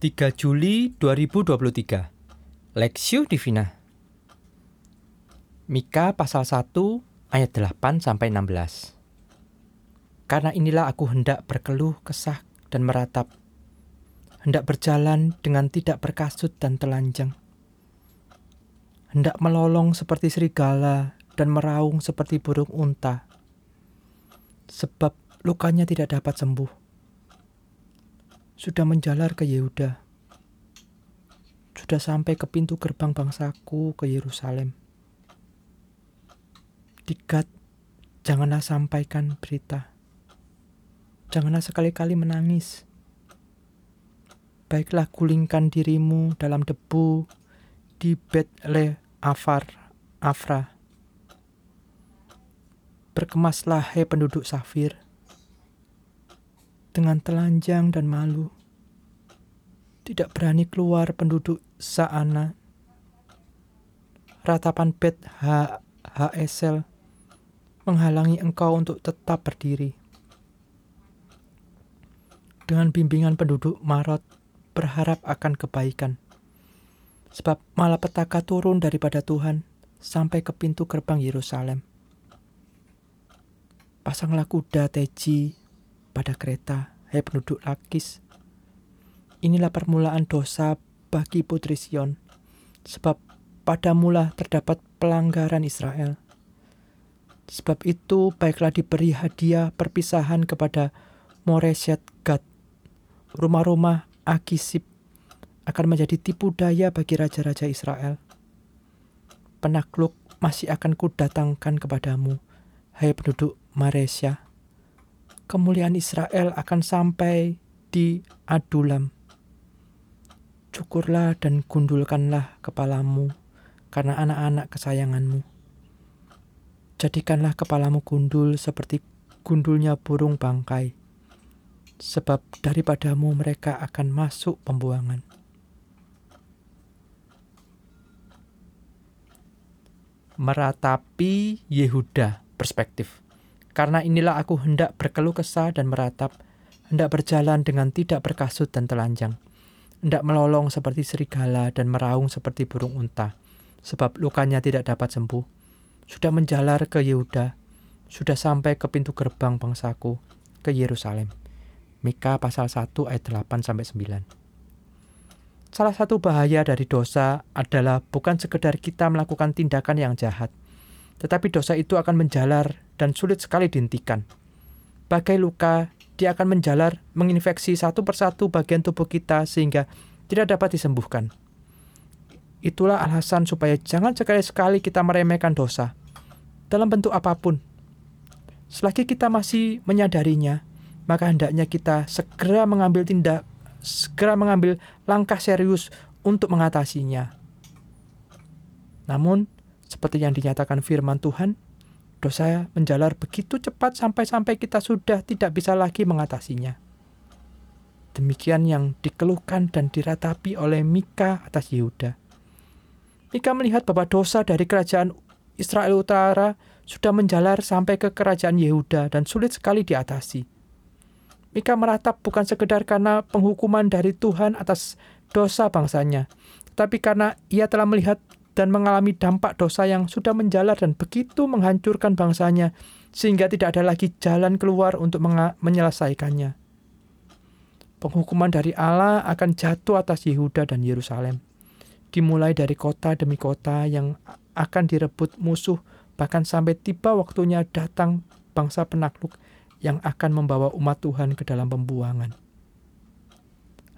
3 Juli 2023 Lexio Divina. Mika pasal 1 ayat 8 sampai 16 Karena inilah aku hendak berkeluh kesah dan meratap. Hendak berjalan dengan tidak berkasut dan telanjang. Hendak melolong seperti serigala dan meraung seperti burung unta. Sebab lukanya tidak dapat sembuh sudah menjalar ke Yehuda. Sudah sampai ke pintu gerbang bangsaku ke Yerusalem. Digat, janganlah sampaikan berita. Janganlah sekali-kali menangis. Baiklah gulingkan dirimu dalam debu di Betle Afar, Afra. Berkemaslah, hei penduduk Safir dengan telanjang dan malu. Tidak berani keluar penduduk Saana. Ratapan Bet H. HSL menghalangi engkau untuk tetap berdiri. Dengan bimbingan penduduk Marot berharap akan kebaikan. Sebab malapetaka turun daripada Tuhan sampai ke pintu gerbang Yerusalem. Pasanglah kuda teji pada kereta, hai penduduk Lakis. Inilah permulaan dosa bagi putri Sion, sebab pada mula terdapat pelanggaran Israel. Sebab itu baiklah diberi hadiah perpisahan kepada Moreset Gad. Rumah-rumah Akisip akan menjadi tipu daya bagi raja-raja Israel. Penakluk masih akan kudatangkan kepadamu, hai penduduk Maresia kemuliaan Israel akan sampai di Adulam. Cukurlah dan gundulkanlah kepalamu karena anak-anak kesayanganmu. Jadikanlah kepalamu gundul seperti gundulnya burung bangkai, sebab daripadamu mereka akan masuk pembuangan. Meratapi Yehuda perspektif. Karena inilah aku hendak berkeluh kesah dan meratap, hendak berjalan dengan tidak berkasut dan telanjang, hendak melolong seperti serigala dan meraung seperti burung unta, sebab lukanya tidak dapat sembuh. Sudah menjalar ke Yehuda, sudah sampai ke pintu gerbang bangsaku, ke Yerusalem. Mika pasal 1 ayat 8 sampai 9. Salah satu bahaya dari dosa adalah bukan sekedar kita melakukan tindakan yang jahat, tetapi dosa itu akan menjalar dan sulit sekali dihentikan. Bagai luka, dia akan menjalar, menginfeksi satu persatu bagian tubuh kita sehingga tidak dapat disembuhkan. Itulah alasan supaya jangan sekali-sekali kita meremehkan dosa, dalam bentuk apa pun. Selagi kita masih menyadarinya, maka hendaknya kita segera mengambil tindak, segera mengambil langkah serius untuk mengatasinya. Namun, seperti yang dinyatakan firman Tuhan, dosa menjalar begitu cepat sampai-sampai kita sudah tidak bisa lagi mengatasinya. Demikian yang dikeluhkan dan diratapi oleh Mika atas Yehuda. Mika melihat bahwa dosa dari kerajaan Israel Utara sudah menjalar sampai ke kerajaan Yehuda dan sulit sekali diatasi. Mika meratap bukan sekedar karena penghukuman dari Tuhan atas dosa bangsanya, tetapi karena ia telah melihat dan mengalami dampak dosa yang sudah menjalar dan begitu menghancurkan bangsanya, sehingga tidak ada lagi jalan keluar untuk menyelesaikannya. Penghukuman dari Allah akan jatuh atas Yehuda dan Yerusalem, dimulai dari kota demi kota yang akan direbut musuh, bahkan sampai tiba waktunya datang bangsa penakluk yang akan membawa umat Tuhan ke dalam pembuangan.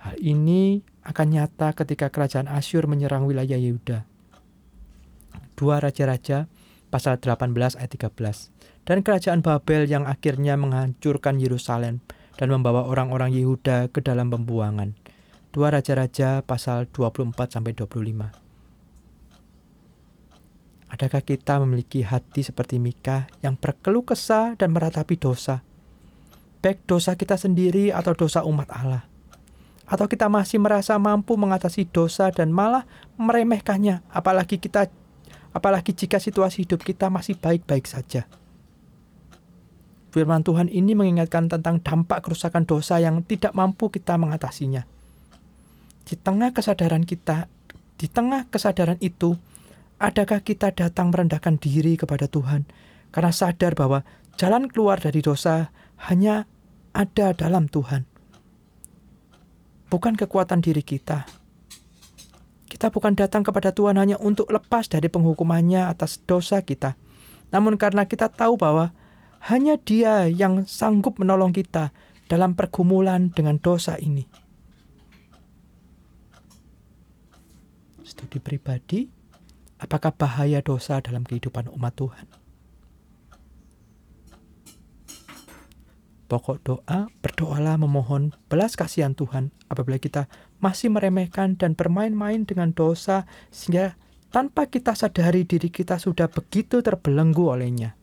Hal ini akan nyata ketika kerajaan Asyur menyerang wilayah Yehuda. 2 Raja-Raja pasal 18 ayat 13 dan kerajaan Babel yang akhirnya menghancurkan Yerusalem dan membawa orang-orang Yehuda ke dalam pembuangan. 2 Raja-Raja pasal 24 sampai 25. Adakah kita memiliki hati seperti Mika yang berkeluh kesah dan meratapi dosa? Baik dosa kita sendiri atau dosa umat Allah. Atau kita masih merasa mampu mengatasi dosa dan malah meremehkannya, apalagi kita apalagi jika situasi hidup kita masih baik-baik saja. Firman Tuhan ini mengingatkan tentang dampak kerusakan dosa yang tidak mampu kita mengatasinya. Di tengah kesadaran kita, di tengah kesadaran itu, adakah kita datang merendahkan diri kepada Tuhan karena sadar bahwa jalan keluar dari dosa hanya ada dalam Tuhan? Bukan kekuatan diri kita. Kita bukan datang kepada Tuhan hanya untuk lepas dari penghukumannya atas dosa kita. Namun karena kita tahu bahwa hanya Dia yang sanggup menolong kita dalam pergumulan dengan dosa ini. Studi pribadi, apakah bahaya dosa dalam kehidupan umat Tuhan? Pokok doa, berdoalah memohon belas kasihan Tuhan apabila kita masih meremehkan dan bermain-main dengan dosa sehingga tanpa kita sadari diri kita sudah begitu terbelenggu olehnya.